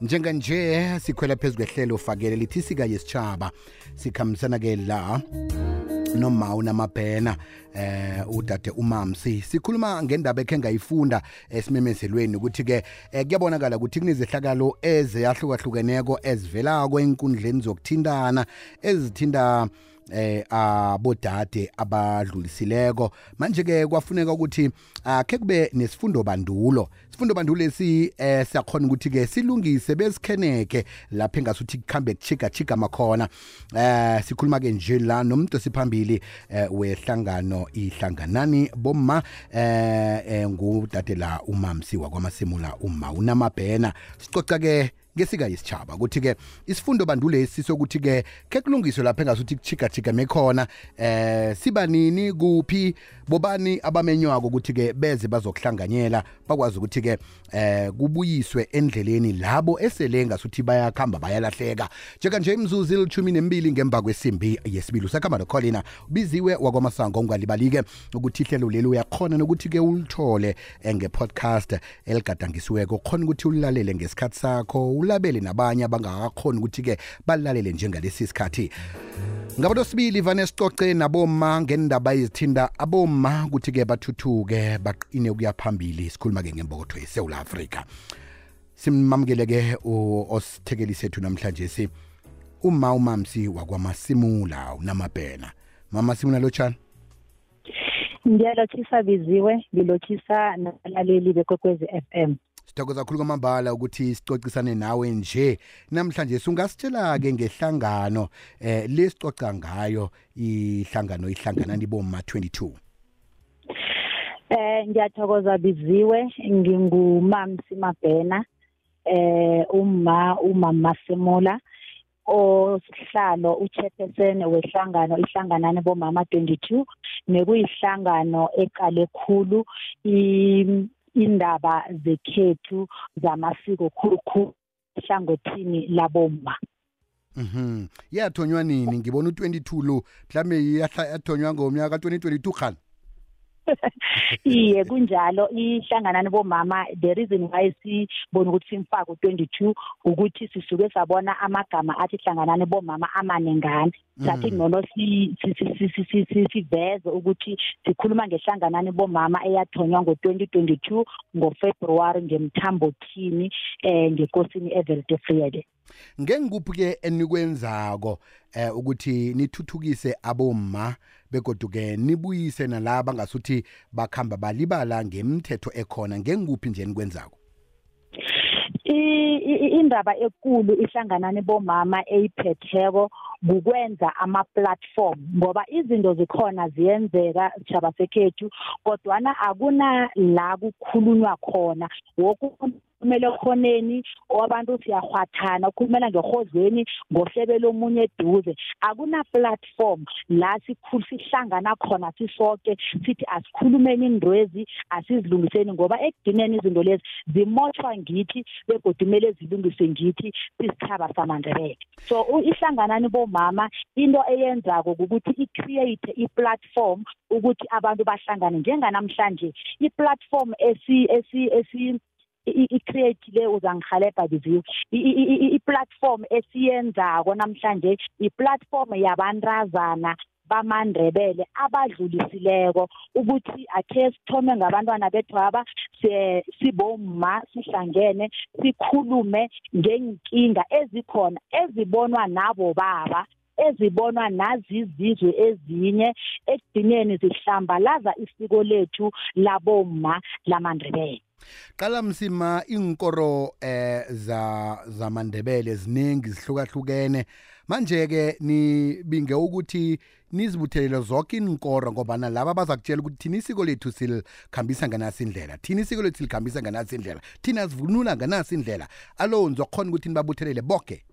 njenganje sikhwela phezu kwehlelo fakele lithi sika yesitshaba sikhambisana ke la noma unamabhena eh udade umamsi. Sikhuluma ngendaba ekhe ngayifunda esimemezelweni ukuthi ke eh, kuyabonakala ukuthi kunezehlakalo ezeyahlukahlukene ezivelako enkundleni zokuthintana ezithinta eh abodade abadlulisileko. Manje ke kwafuneka ukuthi akhe kube nesifundo bandulo sifundo bandulo esi eh siyakhona ukuthi ke silungise besikheneke lapha engasuthi kukhambe kuchika chika makhona. Eh sikhuluma ke nje la nomuntu siphambili eh, wehlangano ihlanganani bomma eh, eh ngudade la umamsiwa kwamasimula uma unamabhena sicoca ke ngesika yisitshaba ukuthi ke isifundo bandulesi sokuthi ke ke kulungiswe lapha engasuthi kuchika chika mekhona eh siba nini kuphi bobani abamenywako ukuthi ke beze bazokuhlanganyela bakwazi ukuthi ke eh kubuyiswe endleleni labo esele ngasuthi bayakhamba bayalahleka. Njeka nje imzuzu ilithumi nembili ngemva kwesimbi yesibili usakhamba nocolina ubiziwe wakwamasango ungalibalike ukuthi ihlelo leli uyakhona nokuthi ke ulithole eh, nge-podcast eligadangisiweko khona ukuthi ulilalele ngesikhathi sakho ulabele nabanye abangakakhoni ukuthi-ke balalele njengalesi sikhathi. Ngabantu sibili vane sicoce naboma ngendaba ezithinda aboma ukuthi-ke bathuthuke baqine ukuya phambili sikhuluma-ke ngembokotho yesewula afrika. Simamukele-ke osithekeli sethu namhlanje si uma umamsi wakwamasimula unamabhena. Mama simula lotshani ngiyalothisa biziwe ngilothisa nabalaleli bekwekwezi FM sithokoza kakhulu kwamambala ukuthi sicocisane nawe nje. Namhlanje sungasitshela-ke ngehlangano eh lesicoca ngayo ihlangano ihlanganani boma 22 eh ngiyathokoza biziwe ngingumamsi mabhena eh uma umama Semula osihlalo uchairperson wehlangano ihlanganane bomama 22 nekuyihlangano eqale khulu indaba zekhethu zamasiko khulukhulu ehlangothini labomma Mhm. Yathonywa nini? Ngibona u22 lo mhlambe yathonywa ngomnyaka ka2022 khani. iye kunjalo. Ihlanganani bomama the reason why sibona ukuthi simfake u22 ukuthi sisuke sabona amagama athi hlanganani bomama amanengane sathi ngcono siveze ukuthi sikhuluma ngehlanganani bomama eyathonywa ngo2022 ngoFebruary ngemthambothini eh ngekosini Everett Freede ngengikuphi ke enikwenzako eh ukuthi nithuthukise abomma begodu ke nibuyise nalaba ngasuthi bakhamba balibala ngemthetho ekhona? Ngengikuphi nje nikwenzako indaba ekulu ihlanganani bomama eyiphetheko kukwenza ama-platform ngoba izinto zikhona ziyenzeka sitshaba sekhethu kodwana akuna la kukhulunywa khona. Woke kumele khoneni wabantu siyahwathana ukhulumela ngehozweni ngohlebe lomunye eduze. Akuna platform la sikhulu sihlangana khona sisoke sithi asikhulumeni indrwezi asizilungiseni ngoba ekugcineni izinto lezi zimoshwa ngithi begodwa kumele zilungiswe ngithi sisichaba samandebele. So ihlanganani bomama into eyenzako ukuthi i-create i-platform ukuthi abantu bahlangane. Njenganamhlanje i-platform esi esi esi i-create le uzangihalebha biziwe i-platform esiyenzako namhlanje i-platform yabantazana bamandrebele abadlulisileko ukuthi akhe sithome ngabantwana bethu aba sibomma sihlangene sikhulume ngenkinga ezikhona ezibonwa nabo baba ezibonwa nazizizwe ezinye ekugcineni zihlambalaza isiko lethu labomma lamandrebele qala msima inkoro eh za zamandebele ziningi zihlukahlukene. Manje ke nibinge ukuthi nizibuthelele zonke inkoro ngoba nalabo bazakutshela ukuthi thina isiko lethu silikhambisa nganasi indlela thina isiko lethu silikhambisa nganasi indlela thina sivunula nganasi indlela. Alo ngizokhona ukuthi nibabuthelele bonke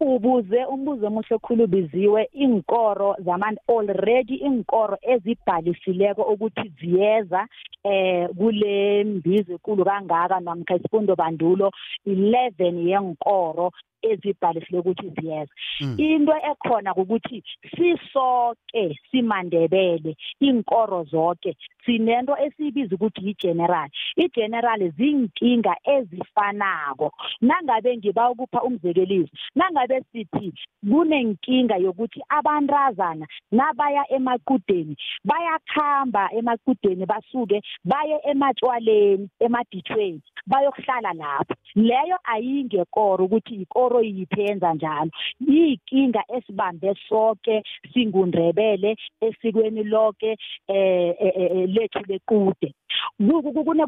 ubuze umbuzo omuhle khulu biziwe inkoro zaman already inkoro ezibhalisileko ukuthi ziyeza eh kule mbizo ekulu kangaka namkha isifundo bandulo 11 yenkoro ezibhalisile ukuthi ziyeza. Mm. into ekhona ukuthi sisoke simandebele inkoro zonke sinento esibiza ukuthi yi-general. I-general zinkinga ezifanako. Nangabe ngiba ukupha umzekeliso nangabe sithi kunenkinga yokuthi abantazana nabaya emaqudeni bayakhamba emaqudeni basuke baye ematshwaleni emadithweni bayokuhlala lapho. Leyo ayingekoro ukuthi ikoro yiphi yenza njalo. Yinkinga esibambe sonke singundrebele esikweni lonke eh eh, eh, lethu lequde. Ku- ku- kune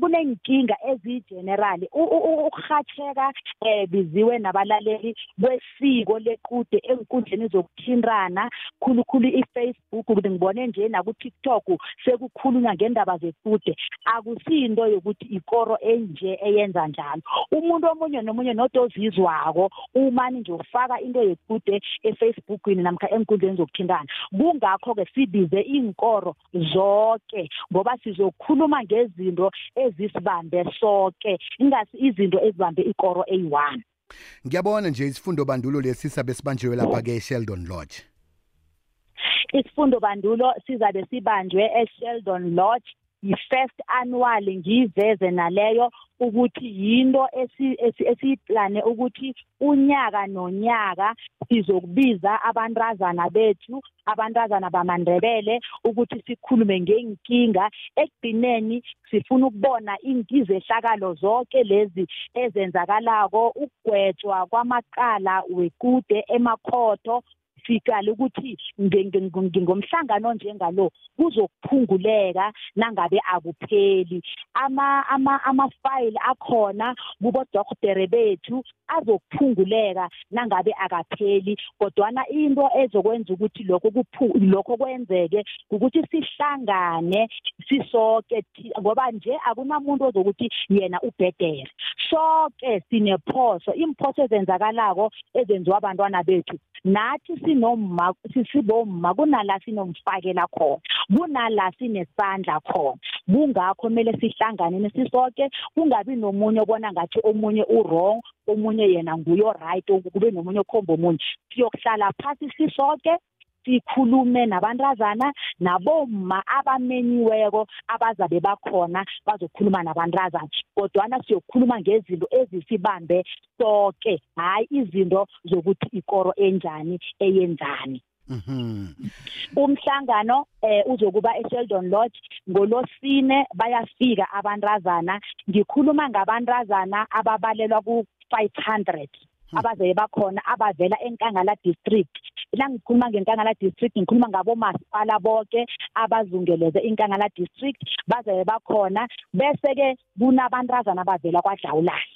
kunenkinga ezigeneral ukuhatheka eh biziwe nabalaleli kwesiko lequde enkundleni zokuthintana khulukhulu iFacebook ukuthi ngibone nje na ku TikTok sekukhulunywa ngendaba zequde. Akusinto yokuthi ikoro enje eyenza njalo. Umuntu omunye nomunye nodozizwako umani nje ufaka into yequde eFacebookini namkha enkundleni zokuthintana. Kungakho ke sibize inkoro zonke ngoba sizokhuluma ngezinto ezisibambe sonke ingasi izinto ezibambe ikoro eyi1 ngiyabona nje isifundo bandulo lesi sabe sibanjiwe lapha ke Sheldon Lodge. Isifundo bandulo sizabe sibanjwe eSheldon Lodge. Yi-first annual ngiyiveze naleyo ukuthi yinto esi- esi- esiyiplane ukuthi unyaka nonyaka sizokubiza abantazana bethu abantazana bamandebele ukuthi sikhulume ngenkinga ekugcineni sifuna ukubona inkizehlakalo zonke lezi ezenzakalako ukugwetshwa kwamaqala wekude emakhotho sikala ukuthi nge- nge- nge- ngomhlangano njengalo kuzokuphunguleka nangabe akupheli. Ama ama amafile akhona kubo doktere bethu azokuphunguleka nangabe akapheli. Kodwana into ezokwenza ukuthi lokho kuphu lokho kwenzeke ukuthi sihlangane sisoke thi- ngoba nje akunamuntu ozokuthi yena ubhedere. Sonke sinephoso imphoso ezenzakalako ezenziwa abantwana bethu nathi sinomma sisibomma kunala sinomfakela khona kunala sinesandla khona. Kungakho kumele sihlangane sisoke kungabi nomunye obona ngathi omunye u-wrong omunye yena nguyo right kube nomunye okhomba omunye. Siyokuhlala phasi sisoke sikhulume nabantazana nabomma abamenyiweko abazabe bakhona bazokhuluma nabantazana. Kodwana siyokhuluma ngezinto ezisibambe sonke hayi izinto zokuthi ikoro enjani eyenzani. Mhm. Umhlangano eh uzokuba eSheldon Lodge ngolosine bayafika abantazana. Ngikhuluma ngabantazana ababalelwa ku 500 abazaye bakhona abavela enkangala district. La ngikhuluma ngenkangala district ngikhuluma ngabo masipala bonke abazungeleze inkangala district bazaye bakhona. Bese ke kunabantazana abavela kwaDlawulala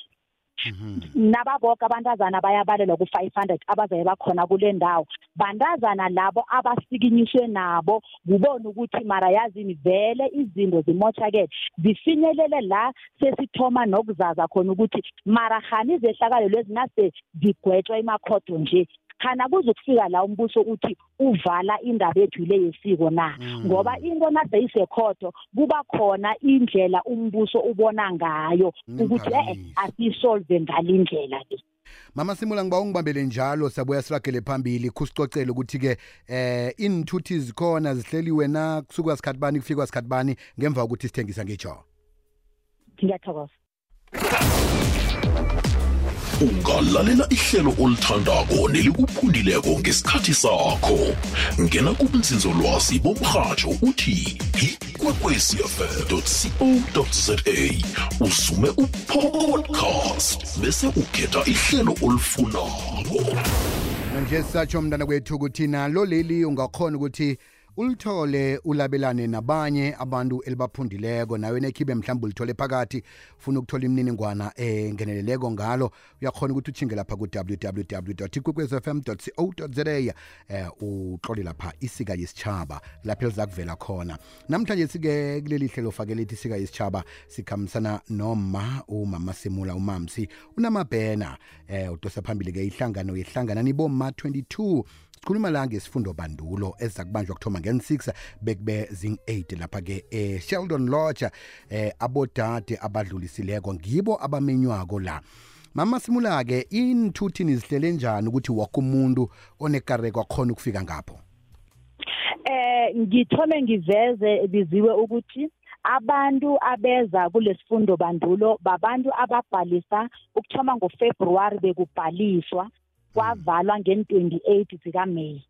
nababoke abantazana bayabalelwa ku500 abazaye bakhona kule ndawo. Bantazana labo abasikinyiswe nabo kubona ukuthi mara yazini vele izinto zimoshakele zifinyelele la sesithoma nokuzaza khona ukuthi mara khani izehlakalo lezi nase zigwetshwa emakhodo nje. Khana kuzokufika la umbuso uthi uvala indaba ethu le yesiko na? Mm. ngoba into nase isekhodo kuba khona indlela umbuso ubona ngayo ukuthi eh Ngimphakamise. asisolve ngalindlela le. Mama Simula ngiba ungibambele njalo sabuya siragele phambili. Kusicocela ukuthi ke eh inthuthi zikhona zihleliwe na? Kusuka sikhathi bani kufika sikhathi bani? Ngemva ukuthi sithengisa ngejo ngiyathokoza. Ungalalela ihlelo olithandako nelikuphundileko ngesikhathi sakho. Ngena kubunzinzolwazi bomrhatsho uthi ikwekwecfm.co.za usume upodcast bese ukhetha ihlelo olifunako. Manje sisatsho mntana kwethu ukuthi nalo leli ungakhona ukuthi ulithole ulabelane nabanye abantu elibaphundileko. Nawe nekhibe mhlawumbe ulithole phakathi ufuna ukuthola imininingwana engeneleleko ngalo. Uyakhona ukuthi uchinge lapha ku-www ikwekwezfm co za eh utlole lapha isika yesitshaba lapho elizakuvela khona. Namhlanje sike kuleli hlelo fake lethi isika yesitshaba sikhambisana noma umama simula umamsi unamabhena. Eh udosa phambili-ke ihlangano yehlangana niboma 22 sikhuluma la ngesifundo bandulo eziza kubanjwa kuthoma ngen-6 bekube zing-8 lapha-ke e-sheldon lodge eh abodade abadlulisileko ngibo abamenywako la. Mama simula ke inthuthi nizihlele njani ukuthi wonke umuntu onekareko akhona ukufika ngapho? Eh ngithome ngiveze biziwe ukuthi abantu abeza kulesifundo bandulo babantu ababhalisa ukuthoma ngoFebruary bekubhaliswa. Kwavalwa ngen28 zika May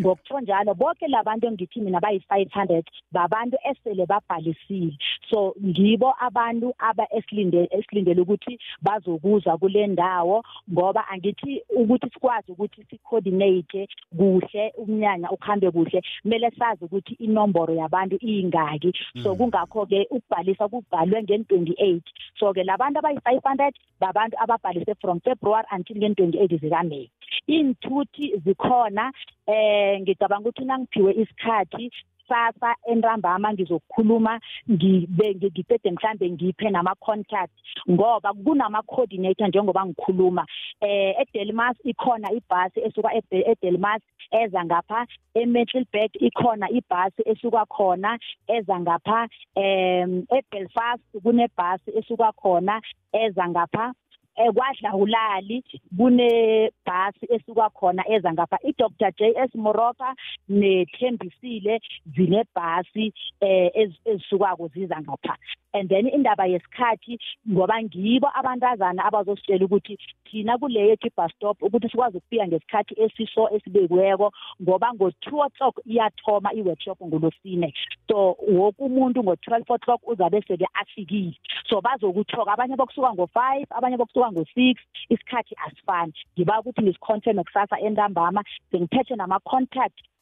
ngokutsho njalo bonke labantu engithi mina bayi500 babantu esele babhalisile. So ngibo abantu aba esilinde esilindele ukuthi bazokuza kule ndawo ngoba angithi ukuthi sikwazi ukuthi sicoordinate kuhle umnyanya ukuhambe kuhle. Kumele sazi ukuthi inomboro yabantu iyingaki. So kungakho ke ukubhalisa kubhalwe ngen28 so ke labantu abayi500 babantu ababhalise from February until ngen28 zika May inthuthi zikhona eh ngicabanga ukuthi nangiphiwe isikhathi sasa enrambama ngizokukhuluma ngicede mhlambe ngiphe nama contact ngoba kunama coordinator njengoba ngikhuluma. Eh eDelmas ikhona ibhasi esuka eDelmas eza ngapha eMiddelburg ikhona ibhasi esuka khona eza ngapha em eBelfast kunebhasi esuka khona eza ngapha. Ekwadlawulali kunebhasi esuka khona eza ngapha. iDr JS Moroka nethembisile zinebhasi eh ezisukako ziza ngapha. And then indaba yesikhathi ngoba ngibo abantazana abazositshela ukuthi thina kuleyo bus stop ukuthi sikwazi ukufika ngesikhathi esiso esibekweko ngoba ngo2 o'clock iyathoma iworkshop ngolosine so wonke umuntu ngo12 o'clock uzabe sele afikile. So bazokuthoka. Abanye bokusuka ngo5 abanye bokusuka ngo6 isikhathi asifani. Ngiba ukuthi ngisiconfirm kusasa entambama sengiphethe nama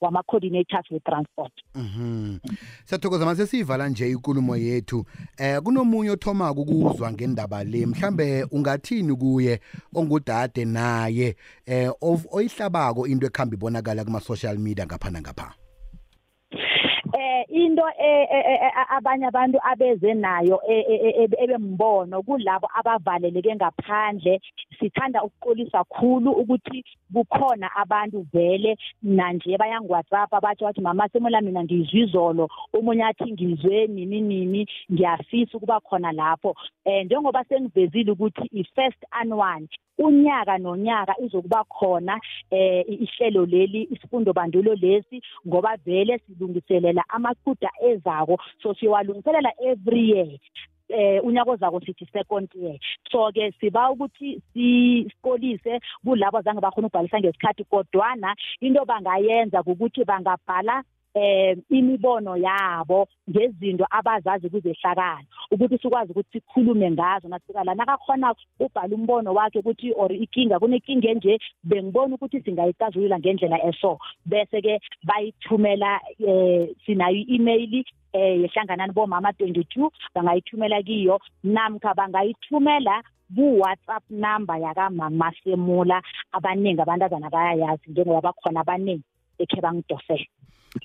contact wama coordinators we transport mhm siyathokoza mase siyivala nje inkulumo yethu. Eh kunomunye othoma ukuzwa ngendaba le mhlambe ungathini kuye ongudade naye eh oyihlabako into ekhamba ibonakala kuma social media ngapha ngapha? eh into abanye abantu abeze nayo ebembono kulabo abavaleleke ngaphandle. Sithanda ukuqolisa kakhulu ukuthi kukhona abantu vele nanje bayang WhatsApp bathi wathi mama semula mina ngizizolo umunye athi ngizwe nini nini ngiyafisa ukuba khona lapho. Eh njengoba sengivezile ukuthi i first annual unyaka nonyaka izokuba khona eh ihlelo leli isifundo bandulo lesi ngoba vele silungiselela amaquda ezako. So siwalungiselela every year eh unyaka ozako sithi second year. So ke siba ukuthi sikolise kulabo zange bakhona ukubhalisa ngesikhathi kodwana into bangayenza ukuthi bangabhala eh imibono yabo ngezinto abazazi kuzehlakala ukuthi sikwazi ukuthi sikhulume ngazo nasika la. Nakakhona ubhala umbono wakhe ukuthi or ikinga kunenkinga enje bengibona ukuthi singayicazulula ngendlela eso. Bese ke bayithumela eh sinayo i-email eh yehlanganani bomama 22 bangayithumela kiyo. Namkha bangayithumela ku WhatsApp number yaka mama Semula. Abaningi abantazana bayayazi njengoba bakhona abaningi ekhe bangidosela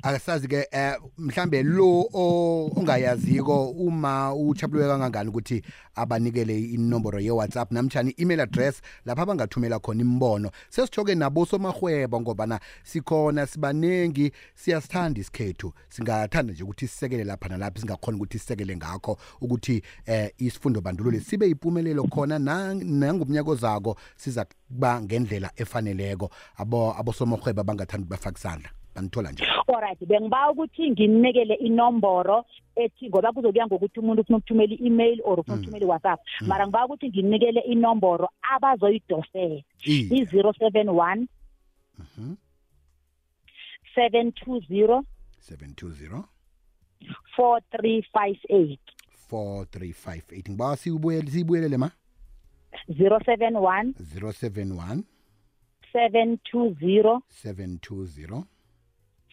akasazi ke eh mhlambe lo ongayaziko uma uchapulwe kangangani ukuthi abanikele inomboro ye WhatsApp namtjani email address lapha bangathumela khona imbono sesithoke nabo somahwebo ngoba na sikhona sibanengi siyasithanda isikhethu. Singathanda nje ukuthi sisekele lapha nalapha singakhona ukuthi sisekele ngakho ukuthi eh isifundo bandululo sibe impumelelo khona nangomnyaka ozako siza kuba ngendlela efaneleko. Abo abosomahwebo abangathanda bafaka isandla. Banithola nje alright bengiba ukuthi nginikele inomboro ethi ngoba kuzokuya ngokuthi umuntu ufuna ukuthumela i-email or ufuna ukuthumela i-WhatsApp. Mara ngiba ukuthi nginikele inomboro abazoyidosela. I-071 720 720 4358 4358 ngiba siyibuyele siyibuyelele ma? 071 071 720 720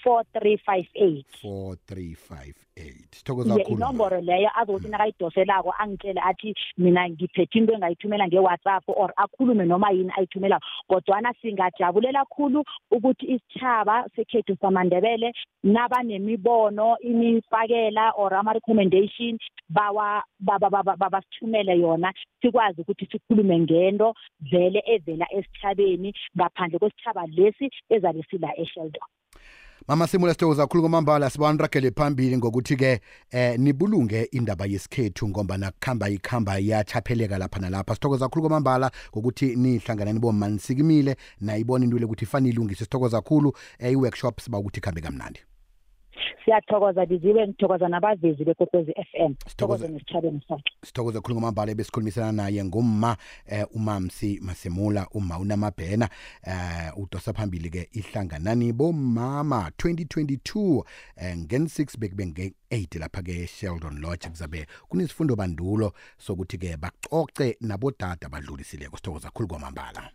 4358 4358 sithokoza ye kakhulu inomboro leyo azokuthi nakayidoselako angitshele athi mina ngiphethe into engayithumela nge-whatsapp or akhulume noma yini ayithumela. Kodwana singajabulela kakhulu ukuthi isitshaba sekhethu samandebele nabanemibono imifakela or ama-recommendation bawa babasithumele yona sikwazi ukuthi sikhulume ngento vele evela esithabeni ngaphandle kwesitshaba lesi ezabe sila esheldon. Mama simula sithokoza kakhulu kwamambala sibaniragele phambili ngokuthi-ke eh nibulunge indaba yesikhethu ngombana kuhamba ikhamba iyachapheleka lapha nalapha. Sithokoza kakhulu kwamambala ngokuthi nihlangana niboma nisikimile nayibona into le ukuthi ifanele ilungise sithokoza kakhulu eh, i-workshop siba ukuthi ikhambe kamnandi. Siyathokoza biziwe ngithokoza nabavezi bekokwezi f m. Sithokoze nesitshabeni sakhe. Sithokoze khulu ngomambala ebesikhulumisana naye ngumma eh, umamsi masemula uma unamabhena. Eh, udosa phambili-ke ihlanganani bomama 2022 eh, ngen-6 bekube nge-8 lapha-ke sheldon lodge kuzabe kunesifundo bandulo sokuthi-ke bacoce nabodada badlulisileko. Sithokoza khulu kwamambala